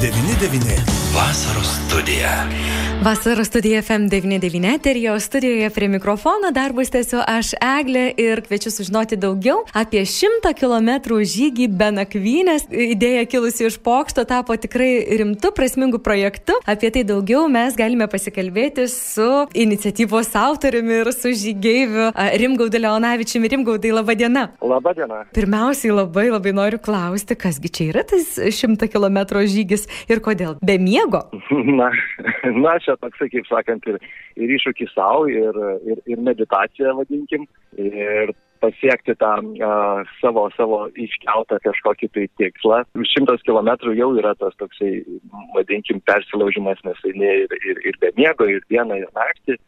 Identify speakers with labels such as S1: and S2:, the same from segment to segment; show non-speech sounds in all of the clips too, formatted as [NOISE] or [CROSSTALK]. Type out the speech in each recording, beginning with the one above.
S1: 99. Vasaros studija.
S2: Vasaros studija FM99 eterijo studijoje prie mikrofono darbus tęsiu aš Eglė ir kviečiu sužinoti daugiau apie 100 km žygį be nakvynės. Idėja kilusi iš pokšto tapo tikrai rimtu, prasmingu projektu. Apie tai daugiau mes galime pasikalbėti su iniciatyvos autoriumi ir su žygeiviu Rimgaudu Leonavičiumi. Rimgaudai, laba diena.
S3: Labą dieną.
S2: Pirmiausiai labai labai noriu klausti, kasgi čia yra tas 100 km žygis ir kodėl? Be miego? [LAUGHS]
S3: Na, na čia toksai, kaip sakant, ir, ir iššūkis savo, ir, ir, ir meditacija, vadinkim, ir pasiekti tą uh, savo, savo iškeltą kažkokį tai tikslą. Šimtas kilometrų jau yra tas toksai, vadinkim, persilaužimas, nes eini ir, ir, ir be miego, ir dieną, ir naktį.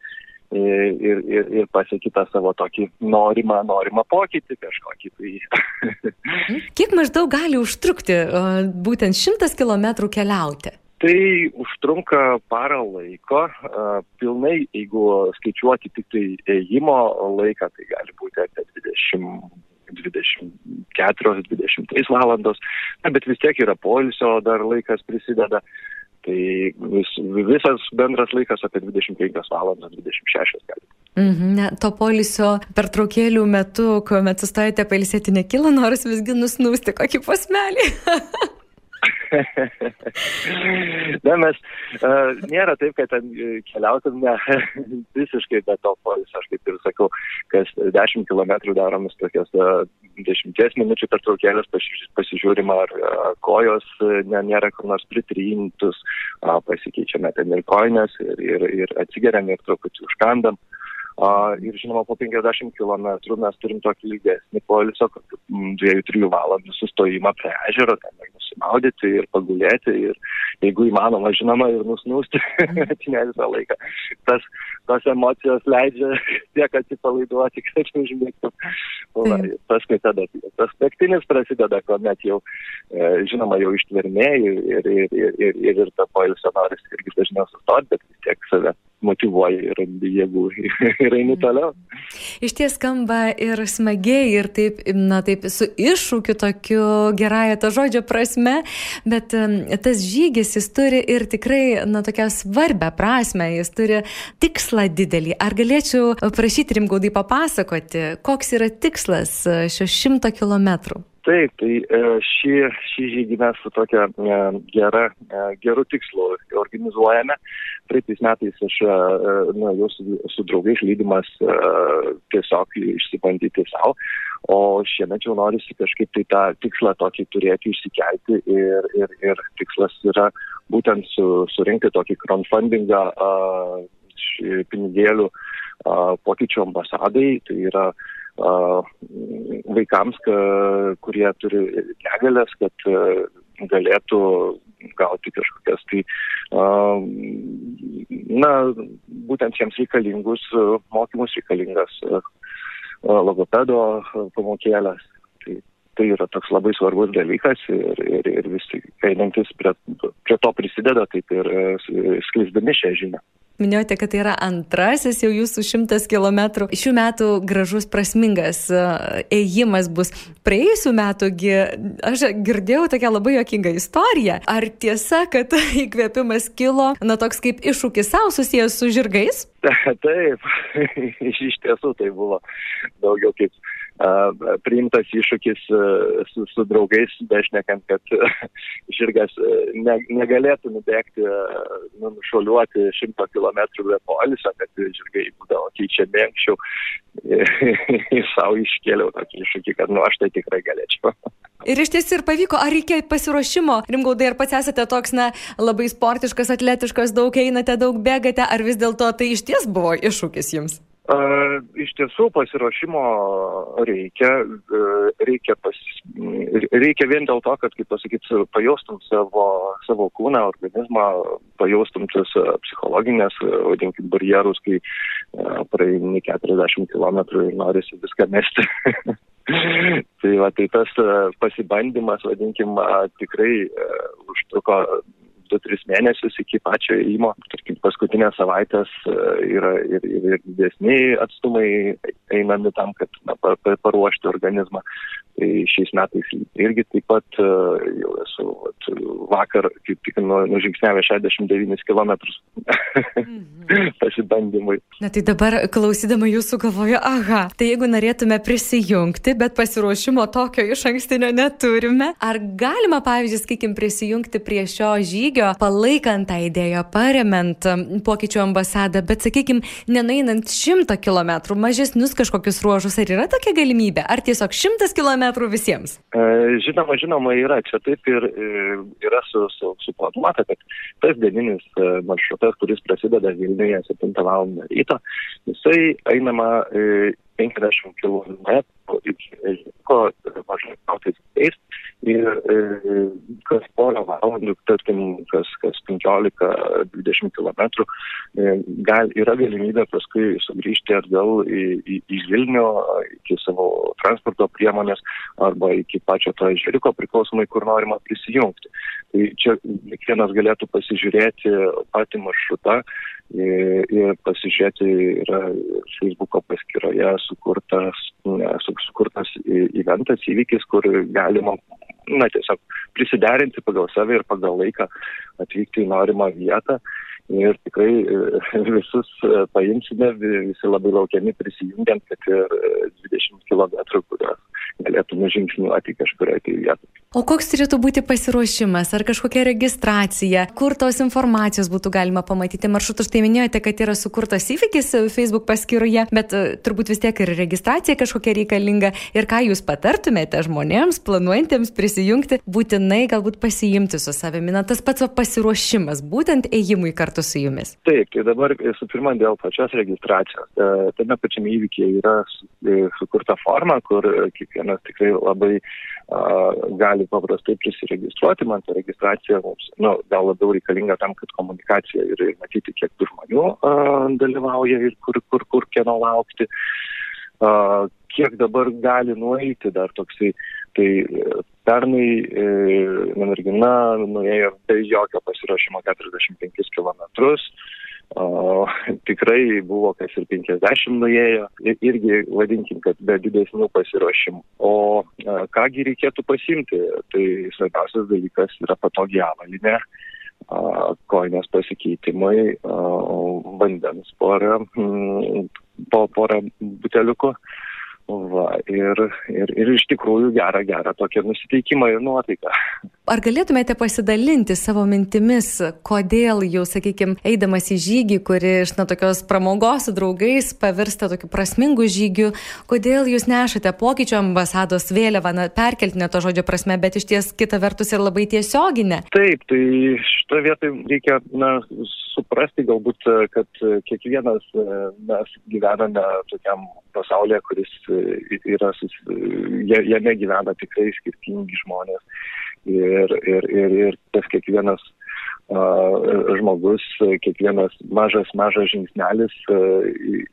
S3: Ir, ir, ir pasieki tą savo tokį norimą, norimą pokytį kažkokį. Tai.
S2: Kiek maždaug gali užtrukti būtent šimtas kilometrų keliauti?
S3: Tai užtrunka parą laiko, pilnai, jeigu skaičiuoti tik tai ėjimo laiką, tai gali būti apie 20 24-23 valandos, na, bet vis tiek yra poilsio dar laikas prisideda. Tai vis, visas bendras laikas apie 25 valandas, 26 gali.
S2: Mhm, ne, to polisio pertraukėlių metu, kuomet sustojate pailsėti, nekyla noras visgi nusnūsti kokį posmelį. [LAUGHS]
S3: Na, mes uh, nėra taip, kad ten keliautum ne [LAUGHS] visiškai be to polisio, aš kaip ir sakau, kas 10 km daromis tokias uh, 10 minučių pertraukėlės pasižiūrim, ar uh, kojos ne, nėra kur nors pritryntus, uh, pasikeičiame ten ir koinės ir, ir, ir atsigeriam ir truputį užkandam. Uh, ir žinoma, po 50 km mes turim tokį ilgesnį polisio, 2-3 valandų sustojimą prie ežero, ten nusimaudyti ir pagulėti ir jeigu įmanoma, žinoma, ir nusnūsti [LAUGHS] ne visą laiką. Tas, tos emocijos leidžia [LAUGHS] tiek atsipalaiduoti, kad užmėgtų. Paskui tada tas pektinis prasideda, kuomet jau, e, žinoma, jau ištvermė ir, ir, ir, ir, ir, ir ta poilsio noris irgi dažniau sustoti, bet vis tiek save motivuoji ir jėgų [LAUGHS] ir eini toliau.
S2: Iš ties skamba ir smagiai, ir taip, na taip, su iššūkiu tokiu gerąją to žodžio prasme, bet tas žygis jis turi ir tikrai, na tokią svarbę prasme, jis turi tikslą didelį. Ar galėčiau prašyti rimgaudai papasakoti, koks yra tikslas šio šimto kilometrų?
S3: Taip, tai šį, šį žygį mes su tokia gera, geru tikslu organizuojame. Praeitais metais aš nu, jau su, su draugais lydimas tiesiog išsibandyti savo, o šiemet jau norisi kažkaip tai tą tikslą tokį turėti išsikelti ir, ir, ir tikslas yra būtent su, surinkti tokį crowdfundingą pinigėlių pokyčių ambasadai. Tai yra vaikams, kurie turi negalės, kad galėtų gauti kažkokias tai, na, būtent jiems reikalingus mokymus, reikalingas logopedo pamokėlės. Tai, tai yra toks labai svarbus dalykas ir, ir, ir visi einantis prie, prie to prisideda, taip ir skleisdami šią žinią.
S2: Minėjote, kad tai yra antrasis jau jūsų šimtas kilometrų. Šių metų gražus, prasmingas ėjimas bus. Praėjusiu metugi aš girdėjau tokią labai jokingą istoriją. Ar tiesa, kad [LAUGHS] įkvėpimas kilo, na toks kaip iššūkis savo susijęs su žirgais? [LAUGHS]
S3: Taip, [LAUGHS] iš tiesų tai buvo daugiau kaip priimtas iššūkis su, su draugais, bešnekant, kad žirgas ne, negalėtų nubėgti, nu, nušuoliuoti šimto kilometrų be polisio, kad žirgai būdavo keičiami anksčiau. [LAUGHS] Savo iškėliau tokį iššūkį, kad nu aš tai tikrai galėčiau. [LAUGHS]
S2: Ir iš tiesų ir pavyko, ar reikia pasiruošimo, rimgaudai, ar pats esate toks, na, labai sportiškas, atletiškas, daug einate, daug bėgate, ar vis dėlto tai iš ties buvo iššūkis jums?
S3: Iš tiesų pasiruošimo reikia, uh, reikia, pas, reikia vien dėl to, kad, kaip pasakyti, pajaustum savo, savo kūną, organizmą, pajaustum tas psichologinės, vadinkim, barjerus, kai praeini 40 km ir norisi viską mesti. [LAUGHS] tai va, tai tas pasibandymas, vadinkim, tikrai užtruko 2-3 mėnesius iki pačio įmo. Tarkim, paskutinės savaitės e, yra ir, ir, ir didesni atstumai einami tam, kad na, paruošti organizmą. Tai šiais metais irgi taip pat e, jau esu vat, vakar, kaip tik, nu, nužingsnevę 69 km pasibandymui.
S2: Na tai dabar klausydama jūsų galvoju, aha, tai jeigu norėtume prisijungti, bet pasiruošimo tokio iš ankstinio neturime, ar galima, pavyzdžiui, sakykim, prisijungti prie šio žygio, palaikant tą idėją, paremant pokyčių ambasadą, bet, sakykim, nenainant šimtą kilometrų, mažesnius kažkokius ruožus, ar yra tokia galimybė, ar tiesiog šimtas kilometrų? visiems?
S3: E, žinoma, žinoma, yra. Čia taip ir e, yra su, su, suplanuota, kad tas dieninis e, maršrutas, kuris prasideda Vilniuje 7 val. ryto, jisai einama 50 km iki Ežiko, mažai kautais keis. Ir e, kas porą valandų, tarkim, kas 15-20 km, e, gal, yra galimybė paskui sugrįžti atgal į, į, į Vilnių, iki savo transporto priemonės arba iki pačio to Ežeriko priklausomai, kur norima prisijungti. Tai čia kiekvienas galėtų pasižiūrėti patį maršrutą ir pasižiūrėti yra Facebooko paskyroje sukurtas, su, sukurtas eventas, įvykis, kur galima na, tiesiog prisiderinti pagal save ir pagal laiką atvykti į norimą vietą. Ir tikrai [LAUGHS] visus paimsime, visi labai laukiami prisijungiant, kad ir 20 km, kuriuos galėtume žingsniuoti kažkurioje tai vietoje.
S2: O koks turėtų būti pasiruošimas, ar kažkokia registracija, kur tos informacijos būtų galima pamatyti maršrutus? Tai minėjote, kad yra sukurtas įvykis Facebook paskyroje, bet uh, turbūt vis tiek ir registracija kažkokia reikalinga. Ir ką jūs patartumėte žmonėms, planuojantiems prisijungti, būtinai galbūt pasiimti su savimi, na tas pats pasiruošimas, būtent ėjimui kartu su jumis.
S3: Taip, tai dabar su pirma dėl pačios registracijos. E, tame pačiame įvykyje yra e, sukurta forma, kur kiekvienas tikrai labai gali paprastai prisiregistruoti, man ta registracija mums, nu, gal labiau reikalinga tam, kad komunikacija ir, ir matyti, kiek tų žmonių a, dalyvauja ir kur, kur, kur kieno laukti, a, kiek dabar gali nueiti dar toksai. Tai pernai e, mergina nuėjo be jokio pasiruošimo 45 km. O, tikrai buvo kas ir 50 nuėjo, irgi vadinkim, kad be didesnių pasiruošimų. O a, kągi reikėtų pasimti, tai svarbiausias dalykas yra patogi avalinė, koinės pasikeitimai, a, vandens porą, po porą buteliukų. Va, ir, ir, ir iš tikrųjų gerą, gerą tokią nusiteikimą ir nuotaiką.
S2: Ar galėtumėte pasidalinti savo mintimis, kodėl jūs, sakykime, eidamas į žygį, kuri iš na, tokios pramogos su draugais pavirsta tokiu prasmingu žygiu, kodėl jūs nešate pokyčio ambasados vėliavą, na, perkeltinę to žodžio prasme, bet iš ties kita vertus ir labai tiesioginę?
S3: Taip, tai šitoje vietoje reikia na, suprasti galbūt, kad kiekvienas mes gyvename tokiam pasaulyje, kuris yra, jame gyvena tikrai skirtingi žmonės. Ir, ir, ir, ir tas kiekvienas žmogus, kiekvienas mažas, mažas žingsnelis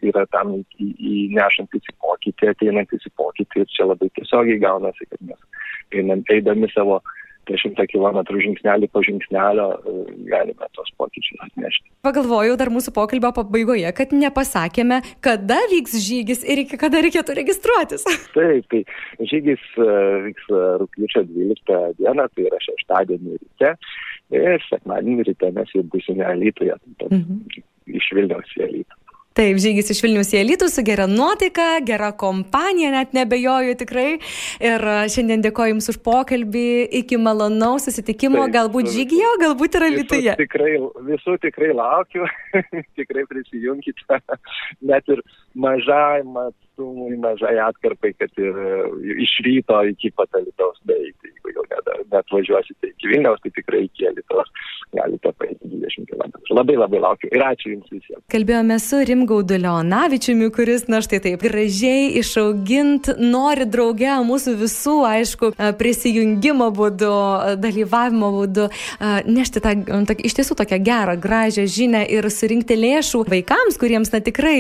S3: yra tam įnešantis į pokytį, ateinantis į pokytį ir čia labai tiesiogiai gaunasi, kad mes einam, eidami savo uh, tie šimtą kilometrų žingsnelį po žingsnelio e, galime tos pokyčius atnešti.
S2: Pagalvojau dar mūsų pokalbio pabaigoje, kad nepasakėme, kada vyks žygis ir iki kada reikėtų registruotis. [LAUGHS]
S3: Taip, tai žygis e, vyks e, rūpjūčio 12 dieną, tai yra šeštadienį ryte. Ir sekmadienį ryte mes jau būsime Alytuje, mhm. iš Vilniaus į Alytą.
S2: Taip, žygis iš Vilnius į Elitų su gera nuotaika, gera kompanija, net nebejoju tikrai. Ir šiandien dėkoju Jums už pokalbį, iki malonaus susitikimo, Taip, galbūt žygyje, o galbūt ir Alytuje.
S3: Visų tikrai, visų tikrai laukiu, [LAUGHS] tikrai prisijunkite, net ir mažai atstumui, mažai atkarpai, kad ir iš ryto iki pat Alytaus beeiti, jeigu jau net, net važiuosite iki Vilniaus, tai tikrai iki Alytaus galite paeiti 20 km. Labai labai laukiu ir ačiū Jums visiems.
S2: Kalbėjome su Rimgaudu Leonavičiumi, kuris, na štai taip, gražiai išaugint nori drauge mūsų visų, aišku, prisijungimo būdu, dalyvavimo būdu, nešti tą, tą iš tiesų tokią gerą, gražią žinę ir surinkti lėšų vaikams, kuriems, na tikrai,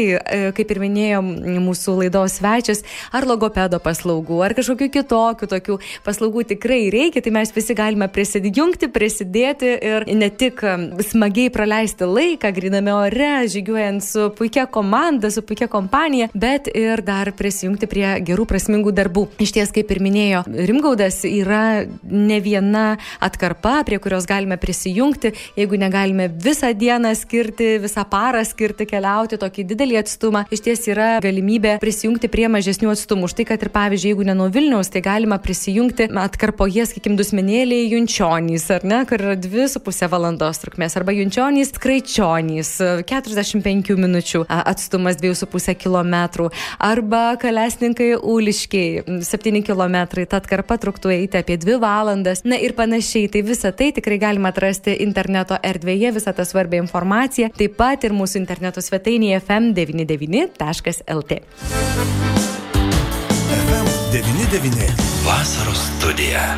S2: kaip ir minėjo mūsų laidos svečias, ar logopedo paslaugų, ar kažkokių kitokių tokių paslaugų tikrai reikia, tai mes visi galime prisidjungti, prisidėti ir ne tik smagiai praleisti laiką griname ore, žygiuojant su puikia komanda, su puikia kompanija, bet ir dar prisijungti prie gerų prasmingų darbų. Iš ties, kaip ir minėjo Rimgaudas, yra ne viena atkarpa, prie kurios galime prisijungti, jeigu negalime visą dieną skirti, visą parą skirti keliauti tokį didelį atstumą, iš ties yra galimybė prisijungti prie mažesnių atstumų. Štai, kad ir pavyzdžiui, jeigu ne nuo Vilniaus, tai galima prisijungti atkarpoje, sakykim, dusmenėliai Junčionys, ar ne, kur yra 2,5 valandos trukmės, arba Junčionys Kraičionys, 45 minučių atstumas 2,5 km, arba Kalesninkai Uliškiai, 7 km, ta atkarpa truktų eiti apie 2 valandas, na ir panašiai. Tai visą tai tikrai galima atrasti interneto erdvėje, visą tą svarbią informaciją, taip pat ir mūsų interneto svetainėje fm99.lt.
S1: FM99 Vasaros studija.